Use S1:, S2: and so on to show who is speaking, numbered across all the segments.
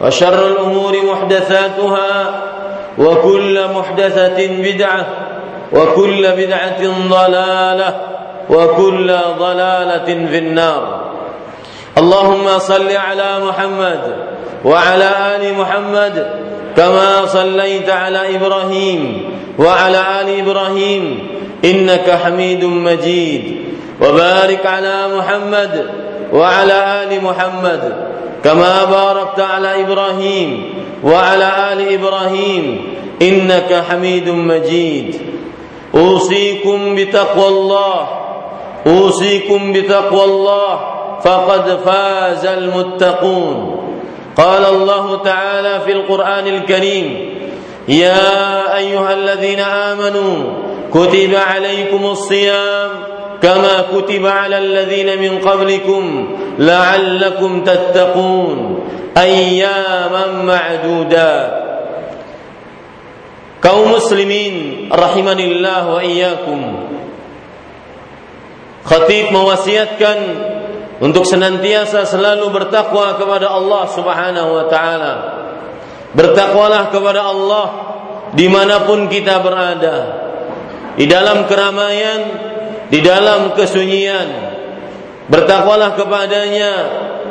S1: وشر الأمور محدثاتها وكل محدثة بدعة وكل بدعة ضلالة وكل ضلالة في النار. اللهم صل على محمد وعلى آل محمد كما صليت على إبراهيم وعلى آل إبراهيم إنك حميد مجيد. وبارك على محمد وعلى آل محمد كما باركت على إبراهيم وعلى آل إبراهيم إنك حميد مجيد. أوصيكم بتقوى الله أوصيكم بتقوى الله فقد فاز المتقون. قال الله تعالى في القرآن الكريم يا أيها الذين آمنوا كتب عليكم الصيام كما كتب على الذين من قبلكم لعلكم تتقون أياما معدودا kaum muslimin rahimanillah wa iyyakum Khatib mewasiatkan untuk senantiasa selalu bertakwa kepada Allah Subhanahu wa taala. Bertakwalah kepada Allah dimanapun kita berada. Di dalam keramaian di dalam kesunyian bertakwalah kepadanya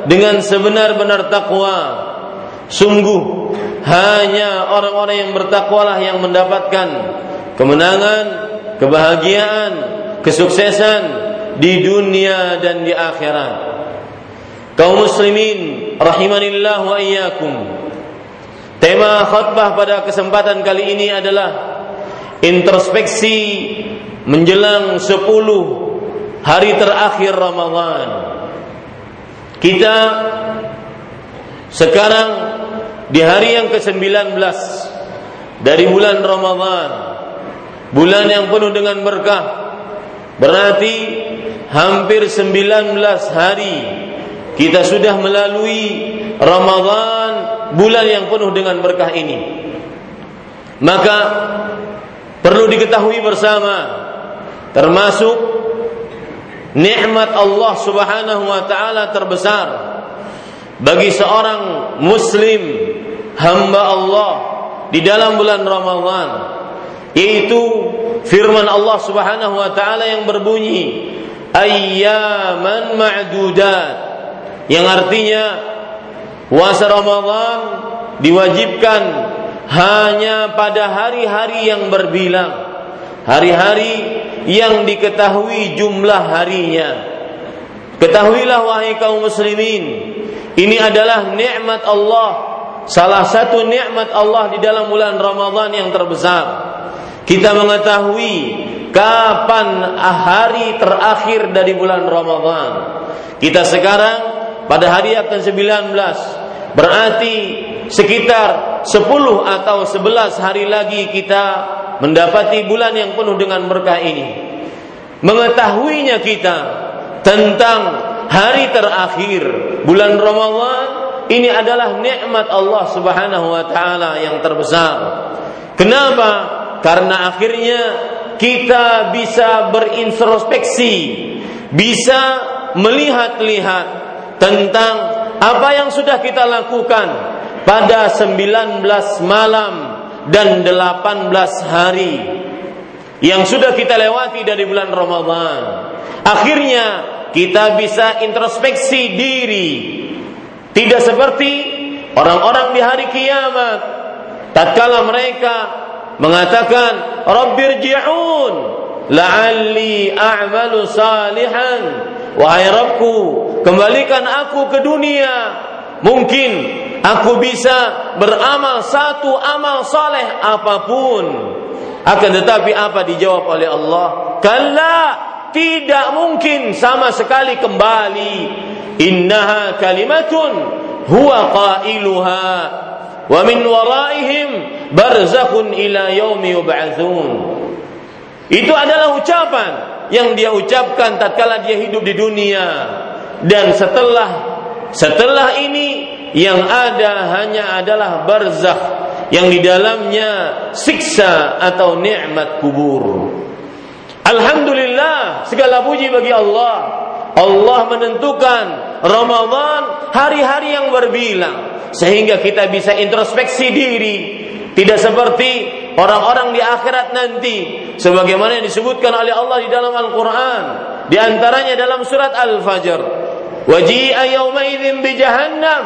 S1: dengan sebenar-benar takwa. Sungguh hanya orang-orang yang bertakwalah yang mendapatkan kemenangan kebahagiaan kesuksesan di dunia dan di akhirat. Kaum muslimin rahimanillah wa iyyakum. Tema khutbah pada kesempatan kali ini adalah introspeksi menjelang 10 hari terakhir Ramadan. Kita sekarang di hari yang ke-19 dari bulan Ramadan. Bulan yang penuh dengan berkah. Berarti hampir 19 hari kita sudah melalui Ramadan bulan yang penuh dengan berkah ini. Maka perlu diketahui bersama termasuk nikmat Allah Subhanahu wa taala terbesar bagi seorang muslim hamba Allah di dalam bulan Ramadhan yaitu firman Allah Subhanahu wa taala yang berbunyi ayyaman ma'dudat yang artinya puasa Ramadhan diwajibkan hanya pada hari-hari yang berbilang hari-hari yang diketahui jumlah harinya. Ketahuilah wahai kaum muslimin, ini adalah nikmat Allah, salah satu nikmat Allah di dalam bulan Ramadhan yang terbesar. Kita mengetahui kapan hari terakhir dari bulan Ramadan. Kita sekarang pada hari yang ke-19 berarti sekitar 10 atau 11 hari lagi kita mendapati bulan yang penuh dengan berkah ini. Mengetahuinya kita tentang hari terakhir bulan Ramadan ini adalah nikmat Allah Subhanahu wa taala yang terbesar. Kenapa? Karena akhirnya kita bisa berintrospeksi, bisa melihat-lihat tentang apa yang sudah kita lakukan pada 19 malam dan 18 hari yang sudah kita lewati dari bulan Ramadan. Akhirnya kita bisa introspeksi diri. Tidak seperti orang-orang di hari kiamat tatkala mereka mengatakan Rabbirji'un la'alli a'malu salihan wahai Rabbku kembalikan aku ke dunia mungkin aku bisa beramal satu amal saleh apa pun. Akan tetapi apa dijawab oleh Allah? Kalla tidak mungkin sama sekali kembali. Innaha kalimatun huwa qailuha. Wa min waraihim barzakhun ila yaumi yub'atsun. Itu adalah ucapan yang dia ucapkan tatkala dia hidup di dunia. Dan setelah setelah ini yang ada hanya adalah barzakh yang di dalamnya siksa atau nikmat kubur. Alhamdulillah segala puji bagi Allah. Allah menentukan Ramadan hari-hari yang berbilang sehingga kita bisa introspeksi diri tidak seperti orang-orang di akhirat nanti sebagaimana yang disebutkan oleh Allah di dalam Al-Qur'an di antaranya dalam surat Al-Fajr waji'a yauma idzin bi jahannam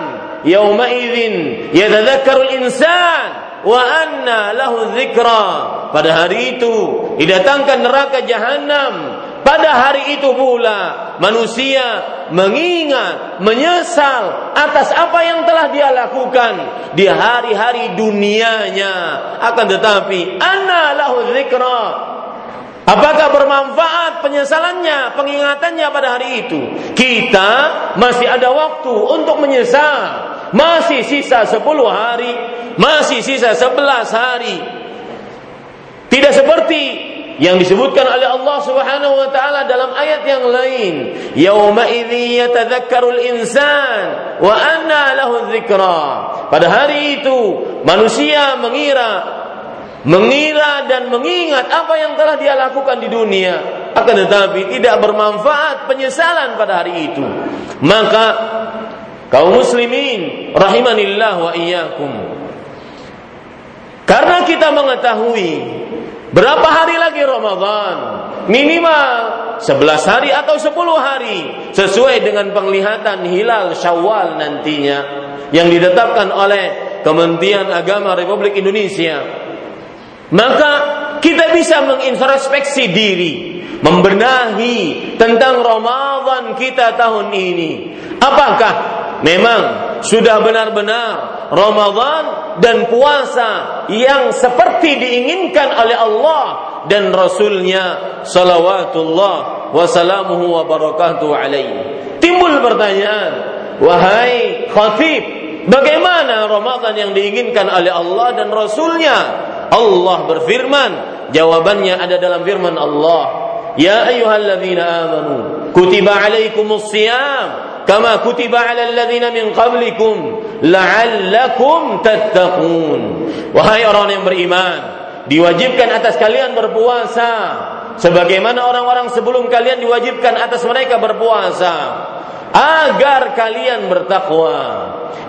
S1: yatadzakkarul insan wa anna lahu dzikra pada hari itu didatangkan neraka jahanam pada hari itu pula manusia mengingat, menyesal atas apa yang telah dia lakukan di hari-hari dunianya. Akan tetapi, anna lahu dzikra. Apakah bermanfaat penyesalannya, pengingatannya pada hari itu? Kita masih ada waktu untuk menyesal. Masih sisa 10 hari, masih sisa 11 hari. Tidak seperti yang disebutkan oleh Allah Subhanahu wa taala dalam ayat yang lain. Yauma idzi yatadzakkarul insan wa anna lahu dzikra pada hari itu manusia mengira mengira dan mengingat apa yang telah dia lakukan di dunia. Akan tetapi tidak bermanfaat penyesalan pada hari itu. Maka kaum muslimin rahimanillah wa iyyakum karena kita mengetahui Berapa hari lagi Ramadan? Minimal 11 hari atau 10 hari sesuai dengan penglihatan hilal Syawal nantinya yang ditetapkan oleh Kementerian Agama Republik Indonesia. Maka kita bisa mengintrospeksi diri, membenahi tentang Ramadan kita tahun ini. Apakah memang sudah benar-benar Ramadan dan puasa yang seperti diinginkan oleh Allah dan Rasulnya salawatullah wasalamuhu wa barakatuh alaihi. Timbul pertanyaan, wahai khatib, bagaimana Ramadan yang diinginkan oleh Allah dan Rasulnya? Allah berfirman, jawabannya ada dalam firman Allah, Ya ayyuhalladzina amanu, kutiba alaikumus siyam kama kutiba ala alladhina min qablikum la'allakum tattaqun wahai orang yang beriman diwajibkan atas kalian berpuasa. Sebagaimana orang-orang sebelum kalian diwajibkan atas mereka berpuasa. Agar kalian bertakwa.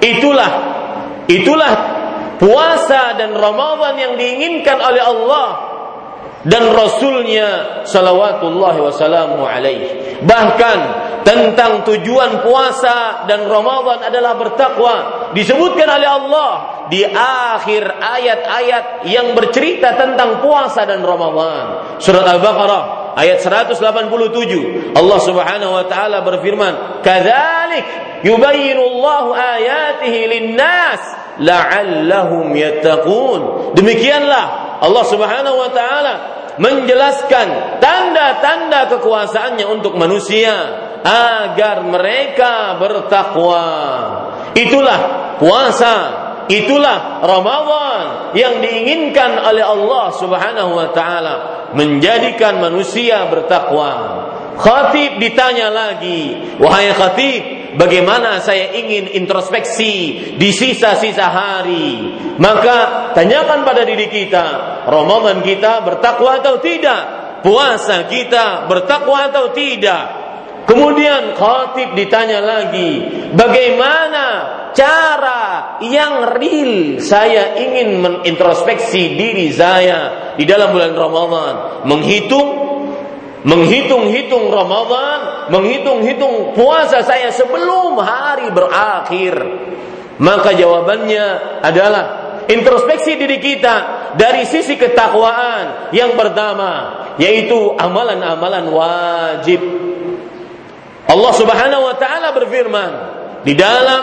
S1: Itulah itulah puasa dan Ramadan yang diinginkan oleh Allah dan Rasulnya salawatullah wassalamu alaih. Bahkan tentang tujuan puasa dan Ramadan adalah bertakwa disebutkan oleh Allah di akhir ayat-ayat yang bercerita tentang puasa dan Ramadan. Surat Al-Baqarah ayat 187 Allah Subhanahu wa taala berfirman, "Kadzalik yubayyinu Allah ayatihi lin-nas la'allahum yattaqun." Demikianlah Allah Subhanahu wa taala menjelaskan tanda-tanda kekuasaannya untuk manusia agar mereka bertakwa. Itulah puasa, itulah Ramadan yang diinginkan oleh Allah Subhanahu wa taala menjadikan manusia bertakwa. Khatib ditanya lagi, "Wahai khatib, bagaimana saya ingin introspeksi di sisa-sisa hari?" Maka tanyakan pada diri kita, Ramadan kita bertakwa atau tidak? Puasa kita bertakwa atau tidak? Kemudian khatib ditanya lagi, bagaimana cara yang real saya ingin menintrospeksi diri saya di dalam bulan Ramadan, menghitung menghitung-hitung Ramadan, menghitung-hitung puasa saya sebelum hari berakhir. Maka jawabannya adalah introspeksi diri kita dari sisi ketakwaan yang pertama yaitu amalan-amalan wajib Allah Subhanahu wa taala berfirman di dalam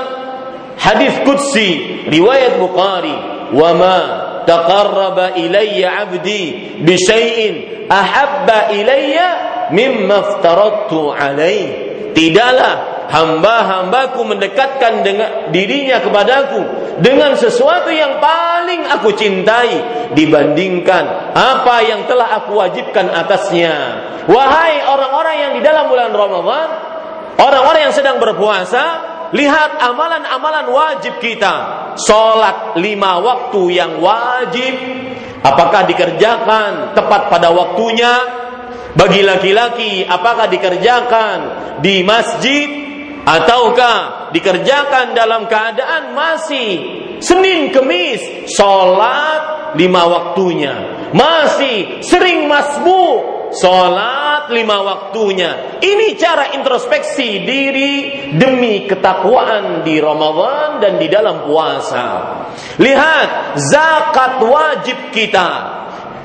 S1: hadis qudsi riwayat Bukhari, "Wa ma taqarraba ilayya 'abdi bi syai'in ahabba ilayya mimma aftaradtu alaihi." Tidaklah hamba-hambaku mendekatkan dengan dirinya kepadaku dengan sesuatu yang paling aku cintai dibandingkan apa yang telah aku wajibkan atasnya. Wahai orang-orang yang di dalam bulan Ramadan, Orang-orang yang sedang berpuasa, lihat amalan-amalan wajib kita. Sholat lima waktu yang wajib, apakah dikerjakan tepat pada waktunya? Bagi laki-laki, apakah dikerjakan di masjid ataukah dikerjakan dalam keadaan masih Senin Kemis sholat lima waktunya masih sering masbuk Salat lima waktunya. Ini cara introspeksi diri demi ketakwaan di Ramadan dan di dalam puasa. Lihat zakat wajib kita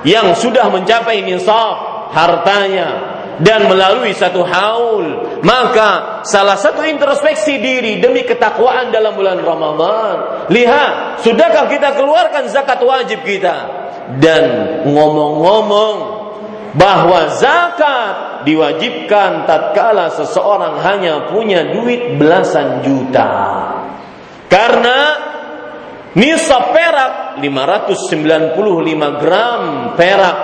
S1: yang sudah mencapai nisab hartanya dan melalui satu haul. Maka salah satu introspeksi diri demi ketakwaan dalam bulan Ramadan. Lihat sudahkah kita keluarkan zakat wajib kita? Dan ngomong-ngomong bahwa zakat diwajibkan tatkala seseorang hanya punya duit belasan juta. Karena nisab perak 595 gram perak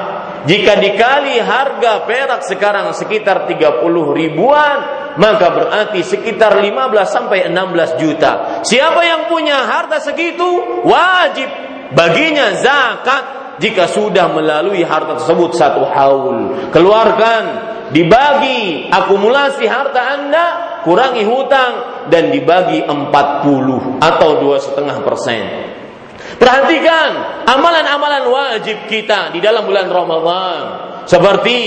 S1: jika dikali harga perak sekarang sekitar 30 ribuan maka berarti sekitar 15 sampai 16 juta. Siapa yang punya harta segitu wajib baginya zakat jika sudah melalui harta tersebut satu haul. Keluarkan, dibagi akumulasi harta Anda, kurangi hutang dan dibagi 40 atau dua setengah persen. Perhatikan amalan-amalan wajib kita di dalam bulan Ramadan. Seperti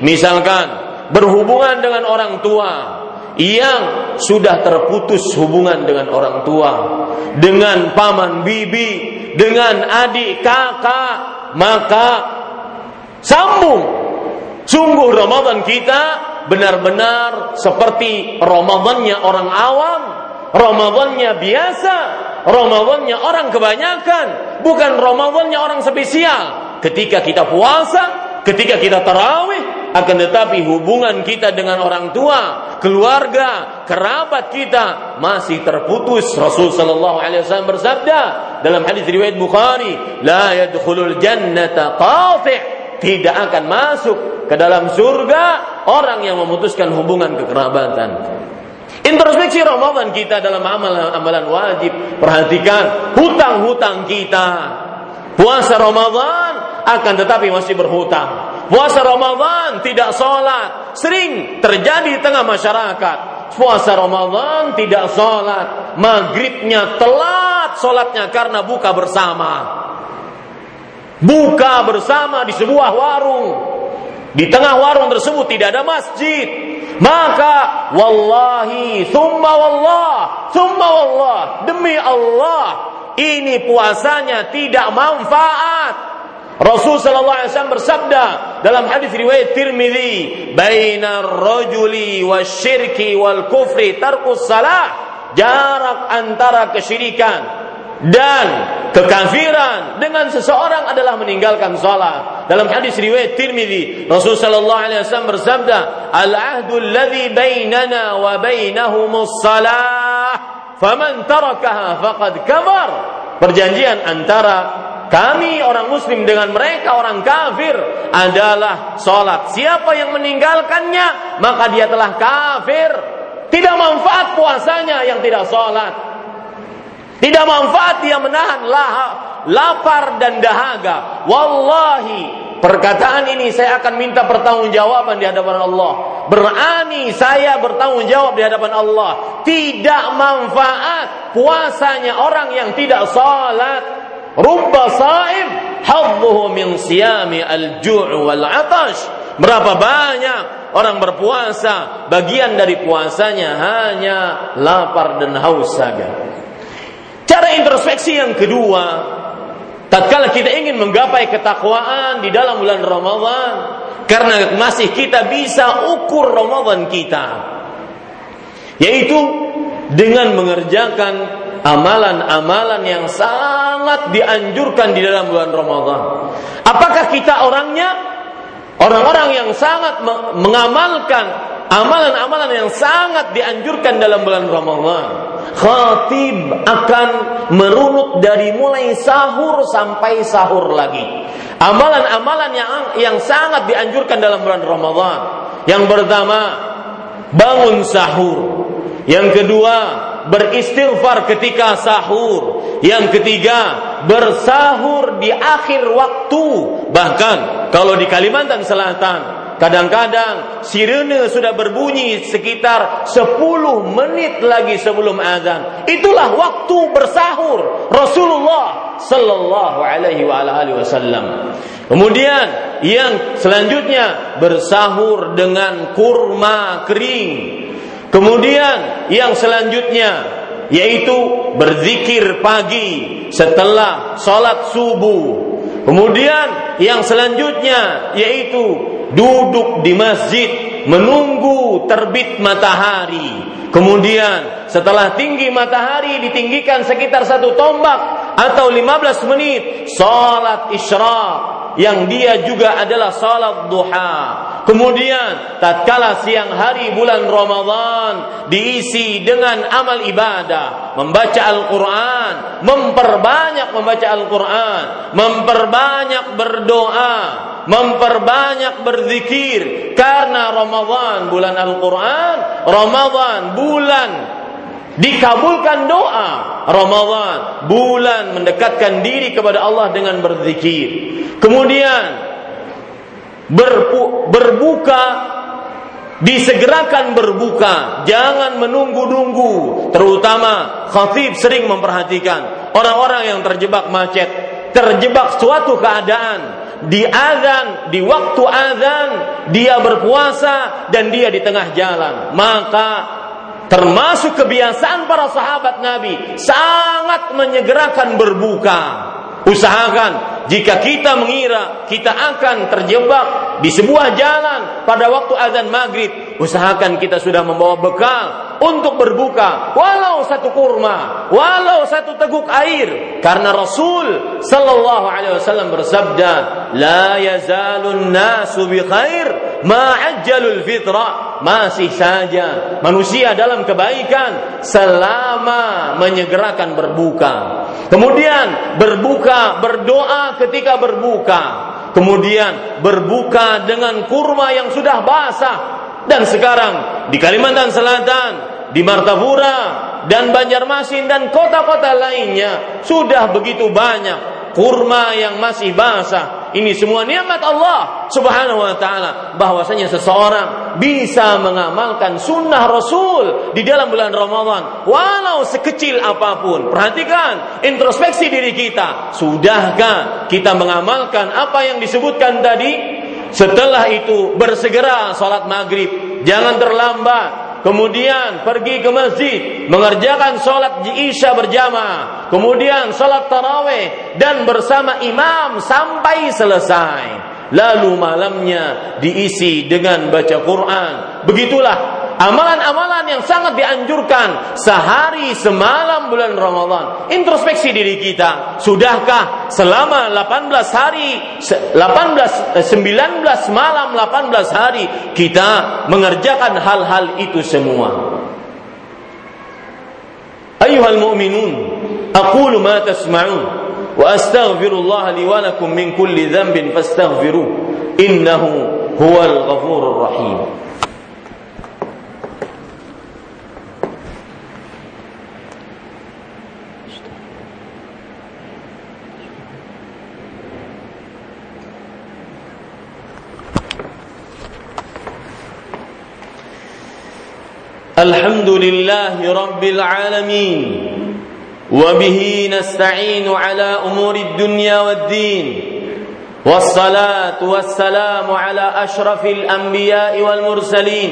S1: misalkan berhubungan dengan orang tua yang sudah terputus hubungan dengan orang tua, dengan paman bibi, dengan adik kakak, maka sambung. Sungguh Ramadan kita benar-benar seperti Ramadannya orang awam, Ramadannya biasa, Ramadannya orang kebanyakan, bukan Ramadannya orang spesial. Ketika kita puasa, ketika kita tarawih, akan tetapi hubungan kita dengan orang tua, keluarga, kerabat kita masih terputus. Rasul sallallahu alaihi wasallam bersabda dalam hadis riwayat Bukhari, "La yadkhulul jannata qati'." Tidak akan masuk ke dalam surga orang yang memutuskan hubungan kekerabatan. Introspeksi Ramadan kita dalam amalan-amalan wajib. Perhatikan hutang-hutang kita. Puasa Ramadan akan tetapi masih berhutang Puasa Ramadan tidak sholat sering terjadi di tengah masyarakat. Puasa Ramadan tidak sholat, maghribnya telat sholatnya karena buka bersama. Buka bersama di sebuah warung. Di tengah warung tersebut tidak ada masjid. Maka wallahi, summa wallah, summa wallah, demi Allah, ini puasanya tidak manfaat Rasul sallallahu alaihi wasallam bersabda dalam hadis riwayat Tirmizi, "Bainar rajuli wasyirki wal kufri tarkus salah." Jarak antara kesyirikan dan kekafiran dengan seseorang adalah meninggalkan salat. Dalam hadis riwayat Tirmizi, Rasul sallallahu alaihi wasallam bersabda, "Al-ahdu alladhi bainana wa bainahumus salah, faman tarakaha faqad kafar." Perjanjian antara kami orang muslim dengan mereka orang kafir adalah salat. Siapa yang meninggalkannya, maka dia telah kafir. Tidak manfaat puasanya yang tidak salat. Tidak manfaat dia menahan laha, lapar dan dahaga. Wallahi, perkataan ini saya akan minta pertanggungjawaban di hadapan Allah. Berani saya bertanggung jawab di hadapan Allah. Tidak manfaat puasanya orang yang tidak salat. Rubba saim hadduhu min siyami al-ju' wal 'atash. Berapa banyak orang berpuasa, bagian dari puasanya hanya lapar dan haus saja. Cara introspeksi yang kedua, tatkala kita ingin menggapai ketakwaan di dalam bulan Ramadan, karena masih kita bisa ukur Ramadan kita, yaitu dengan mengerjakan amalan-amalan yang sangat dianjurkan di dalam bulan Ramadan. Apakah kita orangnya orang-orang yang sangat mengamalkan amalan-amalan yang sangat dianjurkan dalam bulan Ramadan. Khatib akan merunut dari mulai sahur sampai sahur lagi. Amalan-amalan yang yang sangat dianjurkan dalam bulan Ramadan. Yang pertama, bangun sahur. Yang kedua, beristighfar ketika sahur. Yang ketiga, bersahur di akhir waktu. Bahkan kalau di Kalimantan Selatan, Kadang-kadang sirene sudah berbunyi sekitar 10 menit lagi sebelum azan. Itulah waktu bersahur Rasulullah sallallahu alaihi wa alihi wasallam. Kemudian yang selanjutnya bersahur dengan kurma kering. Kemudian yang selanjutnya yaitu berzikir pagi setelah sholat subuh. Kemudian yang selanjutnya yaitu duduk di masjid menunggu terbit matahari. Kemudian setelah tinggi matahari ditinggikan sekitar satu tombak atau 15 menit salat isyraq yang dia juga adalah salat duha. Kemudian tatkala siang hari bulan Ramadan diisi dengan amal ibadah, membaca Al-Qur'an, memperbanyak membaca Al-Qur'an, memperbanyak berdoa, memperbanyak berzikir karena Ramadan bulan Al-Qur'an, Ramadan bulan dikabulkan doa Ramadan bulan mendekatkan diri kepada Allah dengan berzikir. Kemudian berbu berbuka. Disegerakan berbuka. Jangan menunggu-nunggu. Terutama khatib sering memperhatikan. Orang-orang yang terjebak macet. Terjebak suatu keadaan. Di azan di waktu azan dia berpuasa dan dia di tengah jalan. Maka termasuk kebiasaan para sahabat Nabi sangat menyegerakan berbuka. Usahakan jika kita mengira kita akan terjebak di sebuah jalan pada waktu azan maghrib, usahakan kita sudah membawa bekal untuk berbuka, walau satu kurma, walau satu teguk air, karena Rasul Sallallahu Alaihi Wasallam bersabda, لا yazalun nasu bi khair ma'ajjalul fitra. Masih saja manusia dalam kebaikan selama menyegerakan berbuka. Kemudian berbuka berdoa ketika berbuka. Kemudian berbuka dengan kurma yang sudah basah dan sekarang di Kalimantan Selatan di Martapura dan Banjarmasin dan kota-kota lainnya sudah begitu banyak kurma yang masih basah ini semua nikmat Allah Subhanahu wa taala bahwasanya seseorang bisa mengamalkan sunnah Rasul di dalam bulan Ramadan walau sekecil apa pun. Perhatikan introspeksi diri kita. Sudahkah kita mengamalkan apa yang disebutkan tadi? Setelah itu bersegera salat maghrib. Jangan terlambat kemudian pergi ke masjid mengerjakan sholat isya berjamaah, kemudian sholat taraweh dan bersama imam sampai selesai. Lalu malamnya diisi dengan baca Quran. Begitulah amalan-amalan yang sangat dianjurkan sehari semalam bulan Ramadan. Introspeksi diri kita, sudahkah selama 18 hari 18 19 malam 18 hari kita mengerjakan hal-hal itu semua. Ayuhal mu'minun, aqulu ma tasma'un wa astaghfirullah li wa lakum min kulli dhanbin fastaghfiruh innahu huwal ghafurur الحمد لله رب العالمين. وبه نستعين على أمور الدنيا والدين. والصلاة والسلام على أشرف الأنبياء والمرسلين.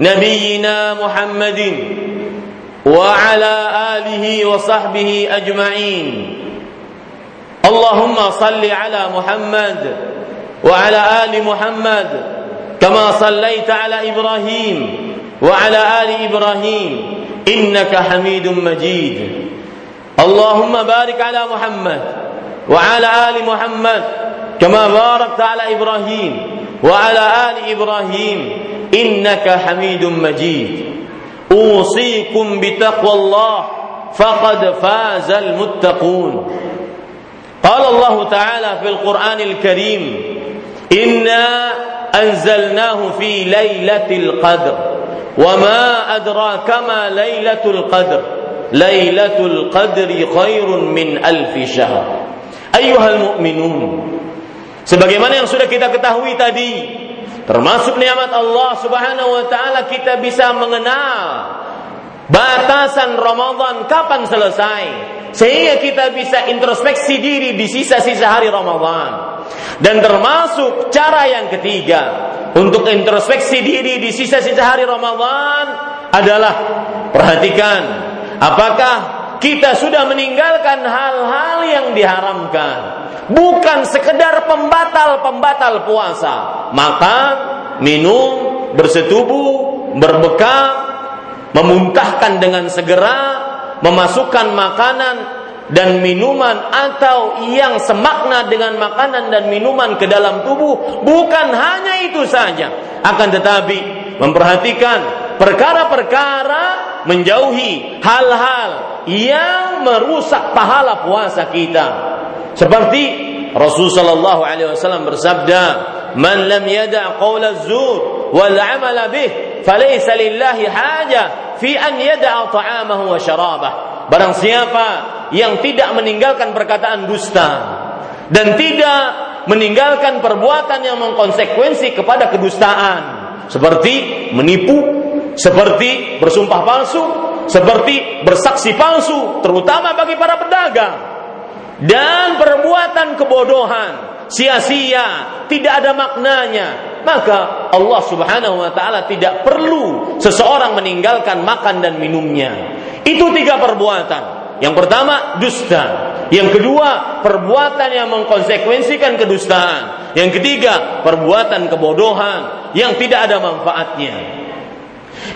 S1: نبينا محمد وعلى آله وصحبه أجمعين. اللهم صل على محمد وعلى آل محمد كما صليت على إبراهيم. وعلى آل إبراهيم إنك حميد مجيد. اللهم بارك على محمد وعلى آل محمد كما باركت على إبراهيم وعلى آل إبراهيم إنك حميد مجيد. أوصيكم بتقوى الله فقد فاز المتقون. قال الله تعالى في القرآن الكريم إنا أنزلناه في ليلة القدر. وما أدراك ما ليلة القدر ليلة القدر خير من ألف شهر أيها المؤمنون sebagaimana yang sudah kita ketahui tadi termasuk nikmat Allah Subhanahu wa taala kita bisa mengenal batasan Ramadan kapan selesai? Sehingga kita bisa introspeksi diri di sisa-sisa hari Ramadan. Dan termasuk cara yang ketiga untuk introspeksi diri di sisa-sisa hari Ramadan adalah perhatikan apakah kita sudah meninggalkan hal-hal yang diharamkan? Bukan sekedar pembatal-pembatal puasa. Makan, minum, bersetubuh, berbekam, memuntahkan dengan segera, memasukkan makanan dan minuman atau yang semakna dengan makanan dan minuman ke dalam tubuh. Bukan hanya itu saja. Akan tetapi memperhatikan perkara-perkara menjauhi hal-hal yang merusak pahala puasa kita. Seperti Rasul sallallahu alaihi wasallam bersabda man lam yada' qaula zur wal 'amala bih falaysa lillahi haja fi an yada'a ta'amahu wa syarabah. Barang siapa yang tidak meninggalkan perkataan dusta dan tidak meninggalkan perbuatan yang mengkonsekuensi kepada kedustaan seperti menipu, seperti bersumpah palsu, seperti bersaksi palsu terutama bagi para pedagang dan perbuatan kebodohan sia-sia tidak ada maknanya maka Allah Subhanahu wa taala tidak perlu seseorang meninggalkan makan dan minumnya itu tiga perbuatan. Yang pertama dusta, yang kedua perbuatan yang mengkonsekuensikan kedustaan, yang ketiga perbuatan kebodohan yang tidak ada manfaatnya.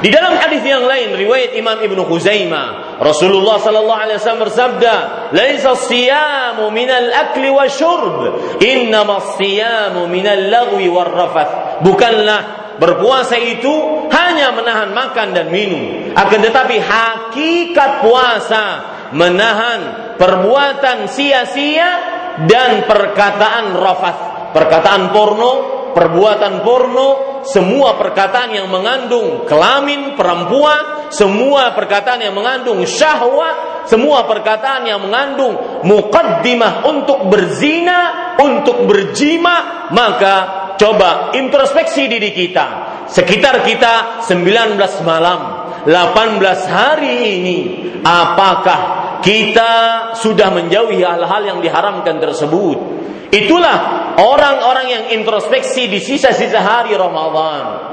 S1: Di dalam hadis yang lain riwayat Imam Ibnu Khuzaimah, Rasulullah sallallahu alaihi wasallam bersabda, "Laisa siyamu minal akli wasyurb, innama siyamu minal lagwi warrafath." Bukanlah Berpuasa itu hanya menahan makan dan minum. Akan tetapi hakikat puasa menahan perbuatan sia-sia dan perkataan rafat, perkataan porno, perbuatan porno, semua perkataan yang mengandung kelamin perempuan, semua perkataan yang mengandung syahwat, semua perkataan yang mengandung mukaddimah untuk berzina, untuk berjima, maka Coba introspeksi diri kita. Sekitar kita 19 malam, 18 hari ini, apakah kita sudah menjauhi hal-hal yang diharamkan tersebut? Itulah orang-orang yang introspeksi di sisa-sisa hari Ramadan.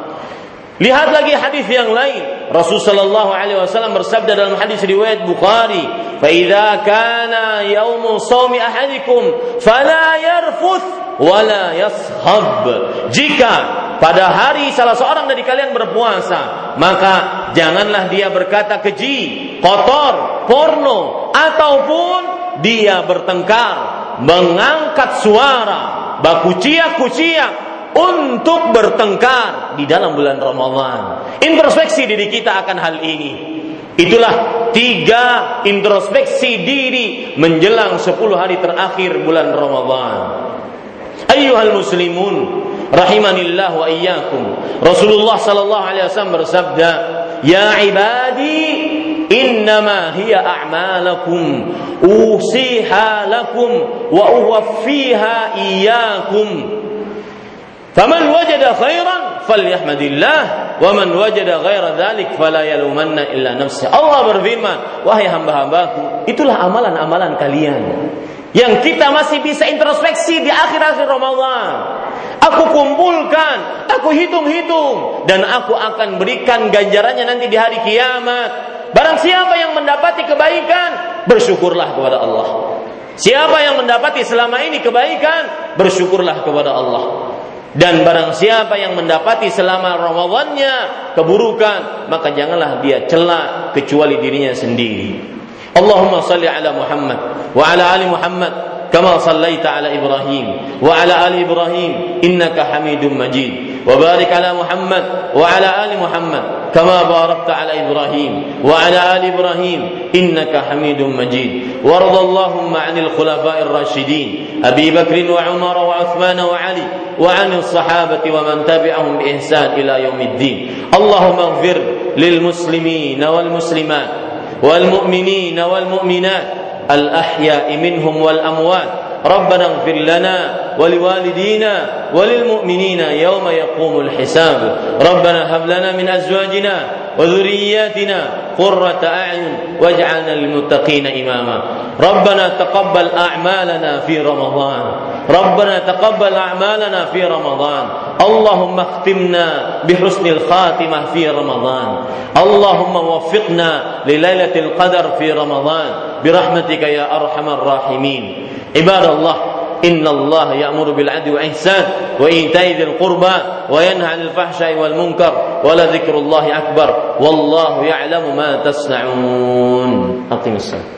S1: Lihat lagi hadis yang lain. Rasul sallallahu alaihi wasallam bersabda dalam hadis riwayat Bukhari, "Fa idza kana yaumu shaumi ahadikum fala yarfuth wala yashab." Jika pada hari salah seorang dari kalian berpuasa, maka janganlah dia berkata keji, kotor, porno, ataupun dia bertengkar, mengangkat suara, baku ciak-kuciak untuk bertengkar di dalam bulan Ramadan. Introspeksi diri kita akan hal ini. Itulah tiga introspeksi diri menjelang sepuluh hari terakhir bulan Ramadan. Ayyuhal muslimun rahimanillah wa iyyakum. Rasulullah sallallahu alaihi wasallam bersabda, "Ya ibadi, innama hiya a'malakum usiha lakum wa uwaffiha iyyakum." Faman wajada khairan falyahmadillah wa man wajada ghaira dzalik fala yalumanna illa nafsi. Allah berfirman, wahai hamba-hambaku, itulah amalan-amalan kalian yang kita masih bisa introspeksi di akhir-akhir Ramadan. Aku kumpulkan, aku hitung-hitung dan aku akan berikan ganjarannya nanti di hari kiamat. Barang siapa yang mendapati kebaikan, bersyukurlah kepada Allah. Siapa yang mendapati selama ini kebaikan, bersyukurlah kepada Allah. Dan barang siapa yang mendapati selama Ramadannya keburukan, maka janganlah dia celak kecuali dirinya sendiri. Allahumma salli ala Muhammad wa ala ali Muhammad كما صليت على إبراهيم وعلى آل إبراهيم إنك حميد مجيد. وبارك على محمد وعلى آل محمد كما باركت على إبراهيم وعلى آل إبراهيم إنك حميد مجيد. وارض اللهم عن الخلفاء الراشدين أبي بكر وعمر وعثمان وعلي وعن الصحابة ومن تبعهم بإحسان إلى يوم الدين. اللهم اغفر للمسلمين والمسلمات والمؤمنين والمؤمنات الأحياء منهم والأموات. ربنا اغفر لنا ولوالدينا وللمؤمنين يوم يقوم الحساب. ربنا هب لنا من أزواجنا وذرياتنا قرة أعين واجعلنا للمتقين إماما. ربنا تقبل أعمالنا في رمضان. ربنا تقبل أعمالنا في رمضان. اللهم اختمنا بحسن الخاتمة في رمضان. اللهم وفقنا لليلة القدر في رمضان. برحمتك يا أرحم الراحمين. عباد الله إن الله يأمر بالعدل والإحسان وإيتاء ذي القربى وينهى عن الفحشاء والمنكر ولذكر الله أكبر. والله يعلم ما تصنعون. أقم الصلاة.